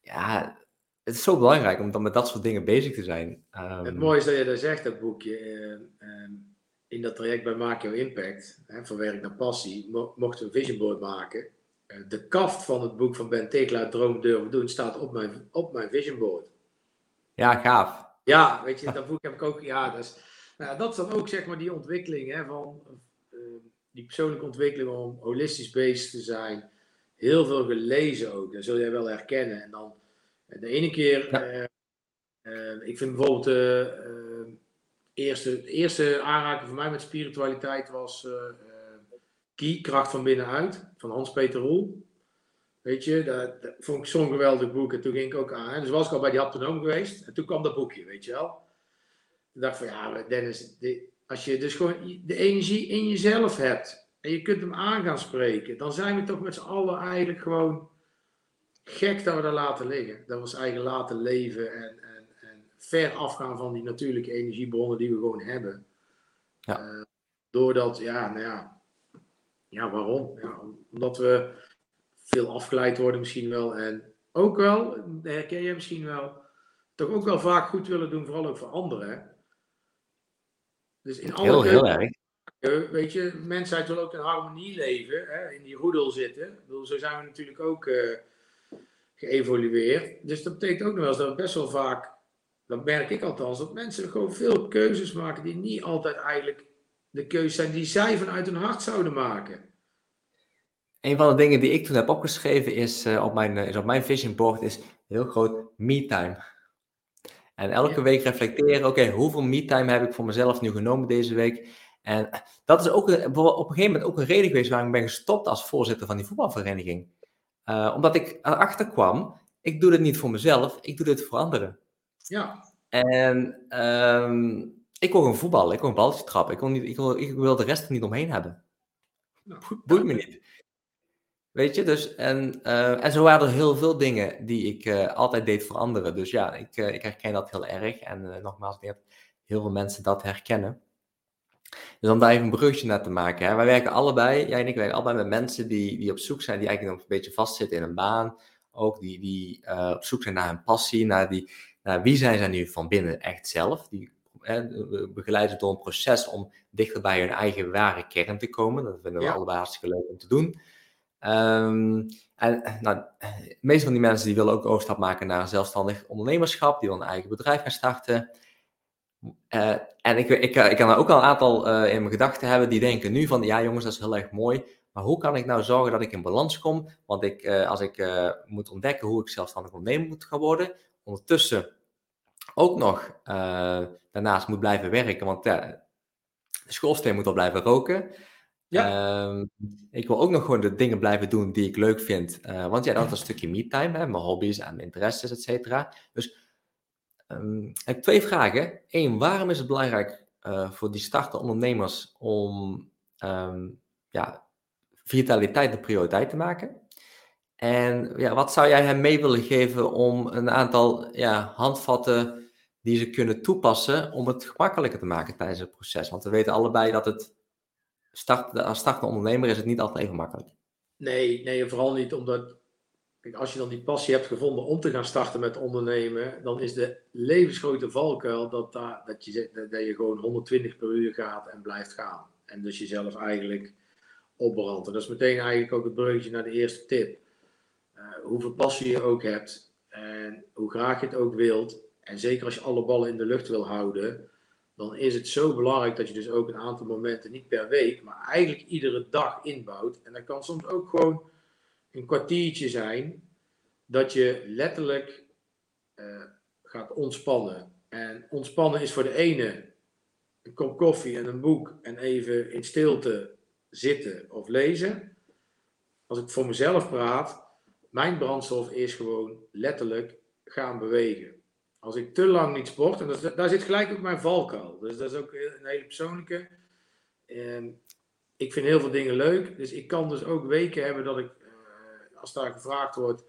ja, het is zo belangrijk om dan met dat soort dingen bezig te zijn. Um, het mooie is dat je dat zegt, dat boekje. Uh, in dat traject bij Maak Jouw Impact, hè, van werk naar passie, mo mochten we een vision board maken. Uh, de kaft van het boek van Ben Tekelaar, Droom Durven Doen, staat op mijn, op mijn vision board. Ja, gaaf. Ja, weet je, dat boek heb ik ook, ja, dat is, nou, dat is dan ook zeg maar die ontwikkeling hè, van uh, die persoonlijke ontwikkeling om holistisch bezig te zijn. Heel veel gelezen ook, dat zul jij wel herkennen. En dan de ene keer, ja. uh, ik vind bijvoorbeeld eerste, eerste aanraking voor mij met spiritualiteit was uh, Kracht van Binnenuit, van Hans-Peter Roel. Weet je, dat, vond ik zo'n geweldig boek. En toen ging ik ook aan. Dus was ik al bij die haptonoom geweest. En toen kwam dat boekje, weet je wel. Toen dacht ik van, ja, Dennis, als je dus gewoon de energie in jezelf hebt. En je kunt hem aan gaan spreken. Dan zijn we toch met z'n allen eigenlijk gewoon gek dat we dat laten liggen. Dat we ons eigen laten leven. En, ver afgaan van die natuurlijke energiebronnen die we gewoon hebben. Ja. Uh, doordat, ja, nou ja, ja waarom? Ja, omdat we veel afgeleid worden misschien wel. En ook wel, herken je misschien wel, toch ook wel vaak goed willen doen, vooral ook voor anderen. Dus in alle heel, heel erg. Weet je, mensheid wil ook in harmonie leven, hè, in die roedel zitten. Bedoel, zo zijn we natuurlijk ook uh, geëvolueerd. Dus dat betekent ook nog wel eens dat we best wel vaak dan merk ik althans dat mensen gewoon veel keuzes maken die niet altijd eigenlijk de keuzes zijn die zij vanuit hun hart zouden maken. Een van de dingen die ik toen heb opgeschreven is, uh, op, mijn, is op mijn vision board is heel groot me-time. En elke week reflecteren, oké, hoeveel me-time heb ik voor mezelf nu genomen deze week? En dat is ook een, op een gegeven moment ook een reden geweest waarom ik ben gestopt als voorzitter van die voetbalvereniging. Uh, omdat ik erachter kwam, ik doe dit niet voor mezelf, ik doe dit voor anderen. Ja. En um, ik wil gewoon voetballen, ik wil een balletje trappen. Ik wil, niet, ik, wil, ik wil de rest er niet omheen hebben. Nou, Boeit me niet. Weet je, dus en, uh, en zo waren er heel veel dingen die ik uh, altijd deed voor anderen. Dus ja, ik, uh, ik herken dat heel erg. En nogmaals, ik denk dat heel veel mensen dat herkennen. Dus om daar even een brugje naar te maken. Hè. Wij werken allebei, jij en ik werken allebei met mensen die, die op zoek zijn, die eigenlijk nog een beetje vastzitten in een baan. Ook die, die op zoek zijn naar een passie, naar die, nou, wie zijn zij nu van binnen echt zelf? Die begeleiden door een proces om dichter bij hun eigen ware kern te komen. Dat vinden we ja. allebei hartstikke leuk om te doen. Um, en nou, de meeste van die mensen die willen ook overstap maken naar een zelfstandig ondernemerschap. Die willen een eigen bedrijf gaan starten. Uh, en ik, ik, ik kan er ook al een aantal uh, in mijn gedachten hebben die denken nu van, ja jongens, dat is heel erg mooi. Maar hoe kan ik nou zorgen dat ik in balans kom? Want ik, uh, als ik moet ontdekken hoe ik zelfstandig ondernemer moet gaan worden, ondertussen ook nog uh, daarnaast moet blijven werken, want ja, de schoolsteen moet al blijven roken. Ja. Uh, ik wil ook nog gewoon de dingen blijven doen die ik leuk vind. Uh, want ja, dat is een stukje me-time, mijn hobby's en mijn interesses, et cetera. Dus Um, ik heb twee vragen. Eén, waarom is het belangrijk uh, voor die startende ondernemers om um, ja, vitaliteit de prioriteit te maken? En ja, wat zou jij hen mee willen geven om een aantal ja, handvatten die ze kunnen toepassen om het gemakkelijker te maken tijdens het proces? Want we weten allebei dat het start, als startende ondernemer is het niet altijd even makkelijk. Nee, nee, vooral niet omdat als je dan die passie hebt gevonden om te gaan starten met ondernemen, dan is de levensgrote valkuil dat, daar, dat, je, dat je gewoon 120 per uur gaat en blijft gaan. En dus jezelf eigenlijk opbrandt. En dat is meteen eigenlijk ook het bruggetje naar de eerste tip. Uh, hoeveel passie je ook hebt en hoe graag je het ook wilt. En zeker als je alle ballen in de lucht wil houden, dan is het zo belangrijk dat je dus ook een aantal momenten, niet per week, maar eigenlijk iedere dag inbouwt. En dat kan soms ook gewoon een kwartiertje zijn dat je letterlijk uh, gaat ontspannen. En ontspannen is voor de ene een kop koffie en een boek en even in stilte zitten of lezen. Als ik voor mezelf praat, mijn brandstof is gewoon letterlijk gaan bewegen. Als ik te lang niet sport, en daar zit gelijk ook mijn valkuil. Dus dat is ook een hele persoonlijke. En ik vind heel veel dingen leuk. Dus ik kan dus ook weken hebben dat ik als daar gevraagd wordt,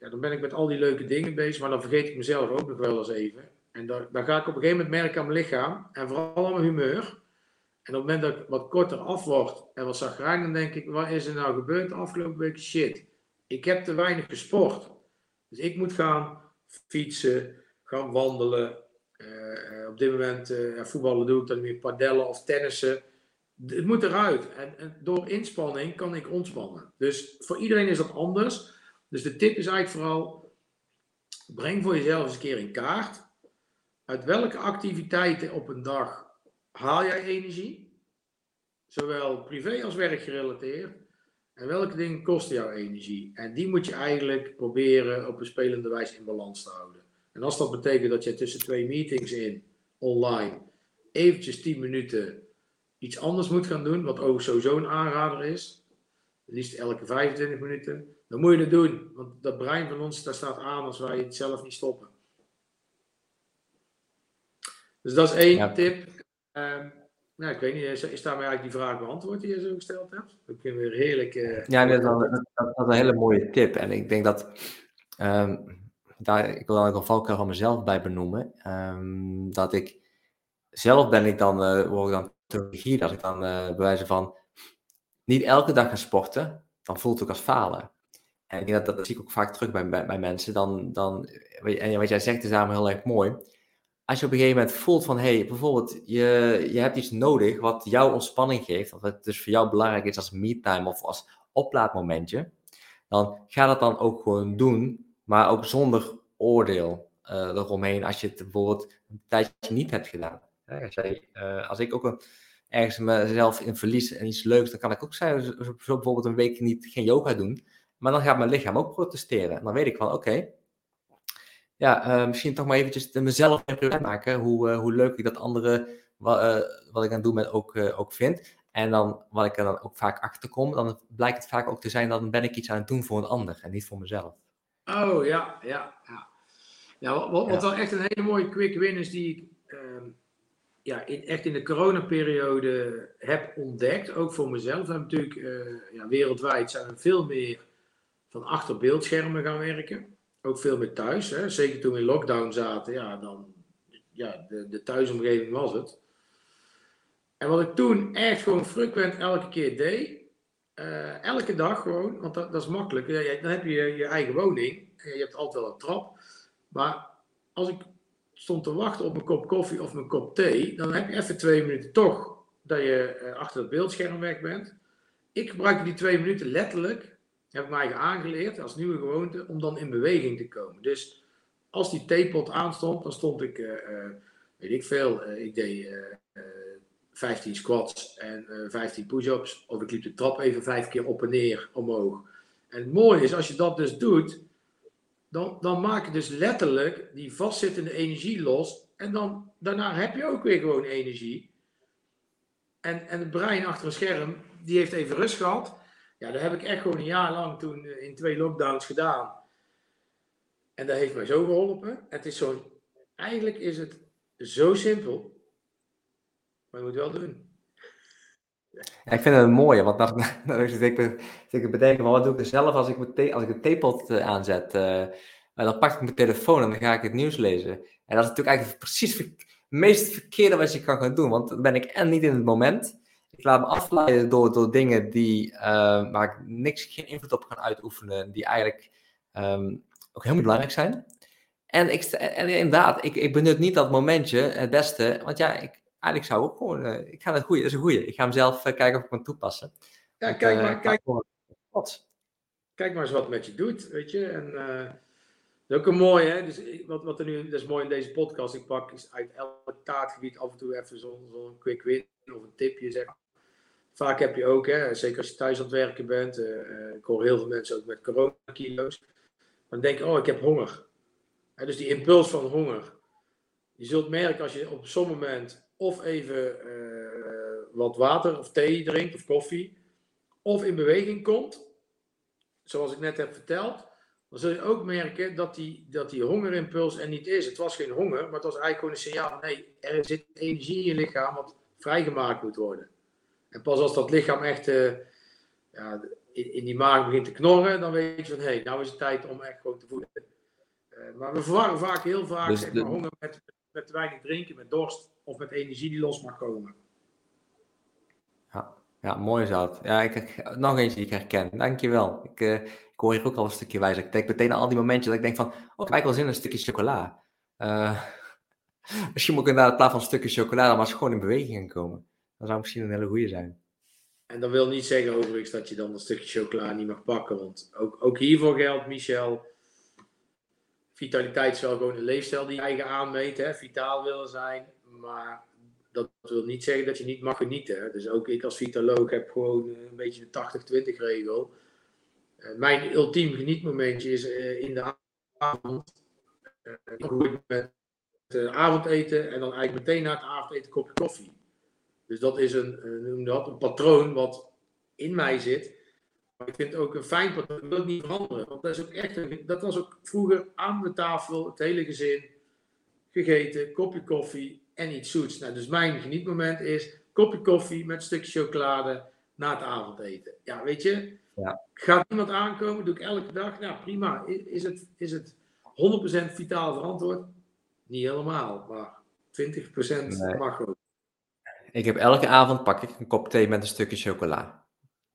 ja, dan ben ik met al die leuke dingen bezig, maar dan vergeet ik mezelf ook nog wel eens even. En dan, dan ga ik op een gegeven moment merken aan mijn lichaam en vooral aan mijn humeur. En op het moment dat ik wat korter af word en wat zagrijnig, dan denk ik, wat is er nou gebeurd de afgelopen week? Shit, ik heb te weinig gesport. Dus ik moet gaan fietsen, gaan wandelen. Uh, op dit moment uh, voetballen doe ik dan weer padellen of tennissen het moet eruit. En, en, door inspanning kan ik ontspannen. Dus voor iedereen is dat anders. Dus de tip is eigenlijk vooral: breng voor jezelf eens een keer in kaart. Uit welke activiteiten op een dag haal jij energie? Zowel privé als werkgerelateerd. En welke dingen kosten jou energie? En die moet je eigenlijk proberen op een spelende wijze in balans te houden. En als dat betekent dat je tussen twee meetings in, online, eventjes 10 minuten iets anders moet gaan doen, wat ook sowieso een aanrader is, liefst elke 25 minuten, dan moet je het doen. Want dat brein van ons, daar staat aan als wij het zelf niet stoppen. Dus dat is één tip. Um, nou, ik weet niet, is, is daarmee eigenlijk die vraag beantwoord die je zo gesteld hebt? Ik vind weer heerlijk. Uh, ja, dat is, dat, dat een hele mooie tip. En ik denk dat, um, daar, ik wil dan ook een valkuil van mezelf bij benoemen. Um, dat ik, zelf ben ik dan, uh, word ik dan strategie, als ik dan uh, bewijzen van niet elke dag gaan sporten, dan voelt het ook als falen. En ik denk dat, dat, zie ik ook vaak terug bij, bij, mensen. Dan, dan, en wat jij zegt is daarom heel erg mooi. Als je op een gegeven moment voelt van, hey, bijvoorbeeld, je, je hebt iets nodig wat jou ontspanning geeft, wat dus voor jou belangrijk is als me-time of als oplaadmomentje, dan ga dat dan ook gewoon doen, maar ook zonder oordeel uh, eromheen als je het bijvoorbeeld een tijdje niet hebt gedaan. Als, uh, als ik ook ergens mezelf in verlies en iets leuks, dan kan ik ook zijn, zo, bijvoorbeeld een week niet, geen yoga doen. Maar dan gaat mijn lichaam ook protesteren. En dan weet ik van, oké, ja, uh, misschien toch maar eventjes mezelf een maken. Hoe, uh, hoe leuk ik dat andere, wat, uh, wat ik aan het doen ben, ook, ook vind. En dan, wat ik er dan ook vaak achter kom, dan blijkt het vaak ook te zijn, dan ben ik iets aan het doen voor een ander en niet voor mezelf. Oh, ja, ja, ja. Ja, wat, wat, wel echt een hele mooie quick win is die ik ehm, ja, in, echt in de coronaperiode heb ontdekt, ook voor mezelf. Hebben natuurlijk ja, wereldwijd zijn we veel meer van achter beeldschermen gaan werken. Ook veel meer thuis. Hè. Zeker toen we in lockdown zaten, ja, dan ja, de, de thuisomgeving was het. En wat ik toen echt gewoon frequent elke keer deed, uh, elke dag gewoon, want dat, dat is makkelijk. dan heb je je eigen woning en je hebt altijd wel een trap. Maar als ik stond te wachten op mijn kop koffie of mijn kop thee, dan heb je even twee minuten toch dat je eh, achter het beeldscherm weg bent. Ik gebruikte die twee minuten letterlijk, heb ik mij aangeleerd als nieuwe gewoonte, om dan in beweging te komen. Dus als die theepot aanstond, dan stond ik, uh, uh, weet ik veel, ik deed 15 squats en 15 push-ups. Of ik liep de trap even vijf keer op en neer omhoog. En het mooie is, als je dat dus doet, dan, dan maak je dus letterlijk die vastzittende energie los. En dan, daarna heb je ook weer gewoon energie. En, en het brein achter een scherm, die heeft even rust gehad. Ja, dat heb ik echt gewoon een jaar lang toen eh, in twee lockdowns gedaan. En dat heeft mij zo geholpen. Het is zo'n eigenlijk is het zo simpel, maar je moet wel doen. Ik vind het mooi, want dan, zit ik, ik bedenken, wat doe ik er zelf als ik, mijn als ik een theepot uh, aanzet? Uh, dan pak ik mijn telefoon en dan ga ik het nieuws lezen. En dat is natuurlijk eigenlijk precies het meest verkeerde wat je kan gaan doen, want dan ben ik en niet in het moment. Ik laat me afleiden door, door dingen die, uh, waar ik niks, geen invloed op kan uitoefenen, die eigenlijk um, ook helemaal belangrijk zijn. En, ik, en inderdaad, ik, ik benut niet dat momentje het beste, want ja, ik, eigenlijk zou ook gewoon, uh, ik ga het goede, dat is een goede. Ik ga hem zelf uh, kijken of ik kan toepassen. Ja, kijk maar, kijk, wat. kijk maar eens wat met je doet, weet je. En dat is ook een mooi, hè. Dus wat, wat er nu, dat is mooi in deze podcast, ik pak uit elk taartgebied af en toe even zo'n zo quick win of een tipje, zeg Vaak heb je ook, hè, zeker als je thuis aan het werken bent, ik hoor heel veel mensen ook met coronakilo's, dan denk je, oh, ik heb honger. dus die impuls van honger. Je zult merken als je op zo'n moment of even uh, wat water of thee drinkt of koffie, of in beweging komt, zoals ik net heb verteld, dan zul je ook merken dat die, dat die hongerimpuls er niet is. Het was geen honger, maar het was eigenlijk gewoon een signaal van hey, er zit energie in je lichaam wat vrijgemaakt moet worden. En pas als dat lichaam echt uh, ja, in, in, die maag begint te knorren, dan weet je van hé, hey, nou is het tijd om echt gewoon te voeden. Uh, maar we verwarren vaak heel vaak dus zeg maar, honger met, met te weinig drinken, met dorst of met energie die los mag komen. Ja, ja mooi is dat. Ja, ik, nog eentje die ik herken. Dankjewel. Ik, uh, ik hoor hier ook al een stukje wijzer. Ik denk meteen aan al die momentjes dat ik denk van, oh, ik wel zin in een stukje chocola. Uh, misschien moet ik inderdaad in plaats van een stukje chocola maar eens gewoon in beweging gaan komen. Dat zou misschien een hele goede zijn. En dat wil niet zeggen overigens dat je dan een stukje chocola niet mag pakken. Want ook, ook hiervoor geldt, Michel, vitaliteit is wel gewoon een leefstijl die je eigen aanmeet. Hè? Vitaal willen zijn. Maar dat wil niet zeggen dat je niet mag genieten. Dus ook ik als vitaloog heb gewoon een beetje de 80-20 regel. Uh, mijn ultiem genietmomentje is uh, in de avond. Uh, met avondeten en dan eigenlijk meteen na het avondeten een kopje koffie. Dus dat is een, noem dat, een patroon wat in mij zit. Maar ik vind het ook een fijn patroon. Dat wil niet veranderen. Want dat is ook echt, dat was ook vroeger aan de tafel, het hele gezin, gegeten, kopje koffie en iets zoets. Nou, dus mijn genietmoment is kopje koffie met een stukje chocolade na het avondeten. Ja, weet je, ja. gaat iemand aankomen, doe ik elke dag. Nou, prima. Is het, is het 100% vitaal verantwoord? Niet helemaal, maar 20% mag ook. Ik heb elke avond pak ik een kop thee met een stukje chocola.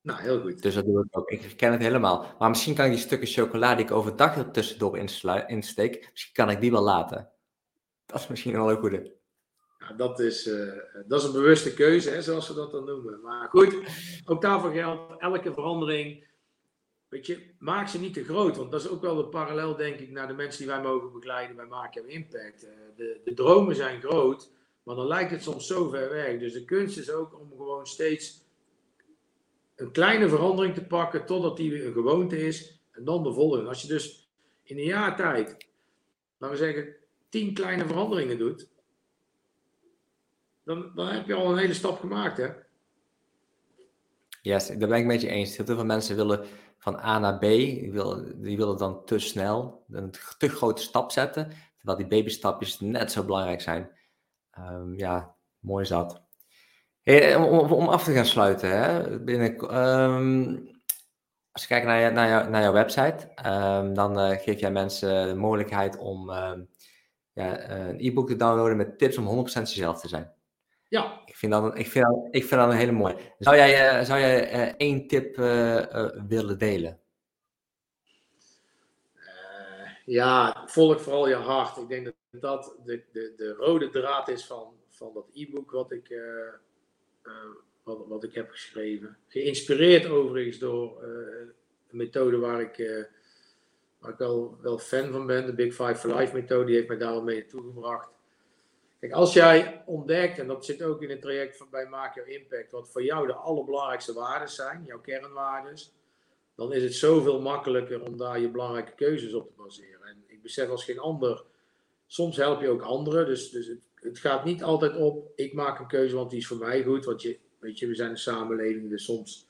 Nou, heel goed. Dus dat doe ik ook. Ik herken het helemaal. Maar misschien kan ik die stukken chocola die ik overdag er tussendoor insteek, misschien kan ik die wel laten. Dat is misschien wel een goede. Ja, dat, is, uh, dat is een bewuste keuze, hè, zoals we dat dan noemen. Maar goed, ook daarvoor geldt, elke verandering, weet je, maak ze niet te groot. Want dat is ook wel de parallel, denk ik, naar de mensen die wij mogen begeleiden bij Maak Jouw Impact. Uh, de, de dromen zijn groot, maar dan lijkt het soms zo ver weg. Dus de kunst is ook om gewoon steeds een kleine verandering te pakken totdat die een gewoonte is. En dan de volgende. Als je dus in een jaar tijd, laten we zeggen, tien kleine veranderingen doet, dan, dan heb je al een hele stap gemaakt, hè? Yes, daar ben ik met je eens. Heel veel mensen willen van A naar B, die willen, die willen dan te snel een te grote stap zetten, terwijl die babystapjes net zo belangrijk zijn. Um, ja, mooi zat. Hey, om, om, af te gaan sluiten, hè, binnen, um, als je kijkt naar, je, naar, jou, naar jouw website, um, dan uh, geef jij mensen de mogelijkheid om ja, een e-book te downloaden met tips om 100% jezelf te zijn. Ja. Ik vind dat, ik vind dat, ik vind dat een hele mooie. Zou jij, uh, zou jij uh, één tip willen delen? ja, volg vooral je hart. Ik denk dat dat de, de, de rode draad is van, van dat e-book wat ik, uh, uh, wat, wat ik heb geschreven. Geïnspireerd overigens door uh, een methode waar ik, waar ik wel, wel fan van ben. De Big Five for Life methode, die heeft mij daar al mee toegebracht. Kijk, als jij ontdekt, en dat zit ook in het traject van bij Maak Jouw Impact, wat voor jou de allerbelangrijkste waarden zijn, jouw kernwaarden, dan is het zoveel makkelijker om daar je belangrijke keuzes op te baseren. En ik besef als geen ander soms help je ook anderen. Dus, dus het, het, gaat niet altijd op, ik maak een keuze, want die is voor mij goed. Want je, weet je, we zijn een samenleving, dus soms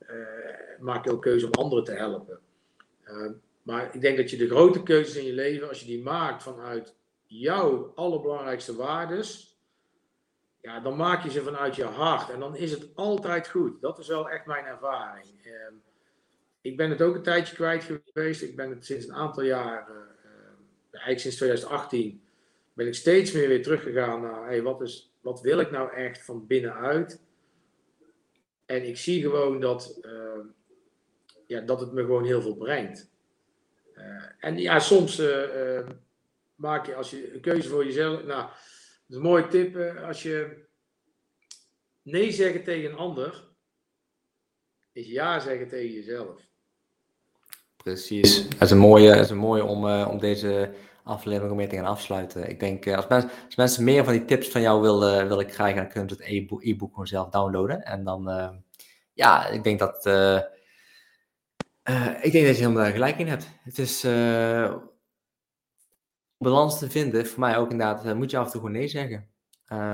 uh, maak je ook keuze om anderen te helpen. Uh, maar ik denk dat je de grote keuzes in je leven, als je die maakt vanuit jouw allerbelangrijkste waardes, ja, dan maak je ze vanuit je hart. En dan is het altijd goed. Dat is wel echt mijn ervaring. Ehm, ik ben het ook een tijdje kwijt geweest. Ik ben het sinds een aantal uh, eigenlijk sinds 2018, ben ik steeds meer weer teruggegaan naar hey, wat, is, wat wil ik nou echt van binnenuit. En ik zie gewoon dat, ehm, ja, dat het me gewoon heel veel brengt. Uh, en ja, soms uh, maak je als je een keuze voor jezelf. Nou, dat is een mooie tip. als je nee zeggen tegen een ander, is ja zeggen tegen jezelf. Precies. Dat is een mooie, is een mooie om, uh, om deze aflevering mee te gaan afsluiten. Ik denk, uh, als, mensen, als mensen meer van die tips van jou willen, willen krijgen, dan kunnen ze het e-book gewoon zelf downloaden. En dan, uh, ja, ik denk dat, ik denk dat je helemaal gelijk in hebt. Het is balans te vinden, voor mij ook inderdaad, moet je af en toe gewoon nee zeggen.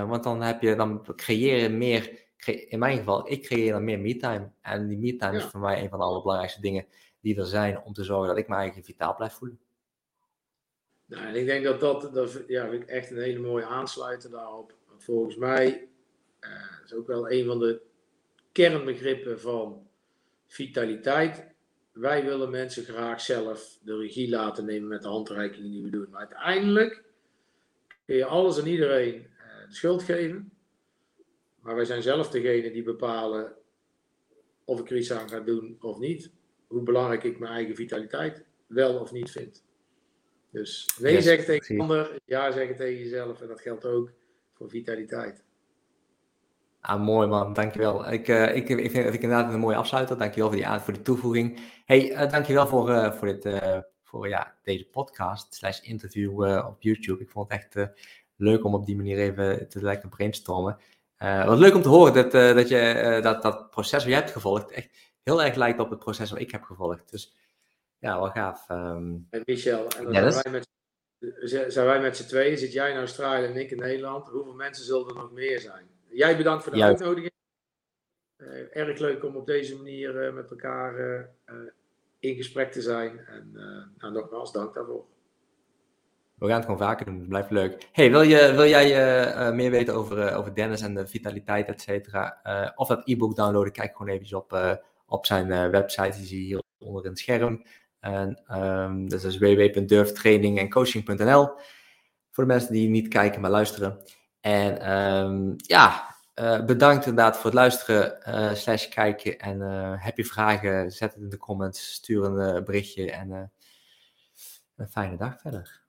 want dan heb je, dan creëren meer, in mijn geval, ik creëer dan meer me-time. En die me-time ja. is voor mij een van de allerbelangrijkste dingen die er zijn om te zorgen dat ik me eigen vitaal blijf voelen. Nou, ik denk dat dat, dat ja, echt een hele mooie aansluiten daarop. Volgens mij uh, is ook wel een van de kernbegrippen van vitaliteit. Wij willen mensen graag zelf de regie laten nemen met de handreikingen die we doen. Maar uiteindelijk kun je alles en iedereen uh, de schuld geven. Maar wij zijn zelf degene die bepalen of ik er iets aan ga doen of niet hoe belangrijk ik mijn eigen vitaliteit wel of niet vind. Dus nee yes, zeggen tegen een ander, ja zeggen tegen jezelf. En dat geldt ook voor vitaliteit. Ah, mooi man, dankjewel. Ik, uh, ik, ik vind het inderdaad een mooie afsluiter. Dankjewel voor die, voor die toevoeging. Hey, uh, dankjewel voor, uh, voor, dit, voor ja, deze podcast slash interview op YouTube. Ik vond het echt leuk om op die manier even te lijken brainstormen. wat leuk om te horen dat, dat je dat, dat proces wat jij hebt gevolgd echt heel erg lijkt op het proces wat ik heb gevolgd. Dus ja, wel gaaf. Um... En Michel, en dan zijn, wij met, zijn wij met z'n tweeën, zit jij in Australië en ik in Nederland. Hoeveel mensen zullen er nog meer zijn? Jij bedankt voor de uitnodiging. Uh, erg leuk om op deze manier uh, met elkaar uh, in gesprek te zijn. En nou, nogmaals, dank daarvoor. We gaan het gewoon vaker doen, het blijft leuk. Hey, wil, je, wil jij meer weten over, over Dennis en de vitaliteit, et cetera? of dat e-book downloaden, kijk gewoon even op op zijn uh, website. Die zie je hier onder in het scherm. En um, dat is www.durftrainingencoaching.nl voor de mensen die niet kijken, maar luisteren. En um, ja, uh, bedankt inderdaad voor het luisteren, uh, slash kijken. En heb je vragen, zet het in de comments, stuur een berichtje en een fijne dag verder.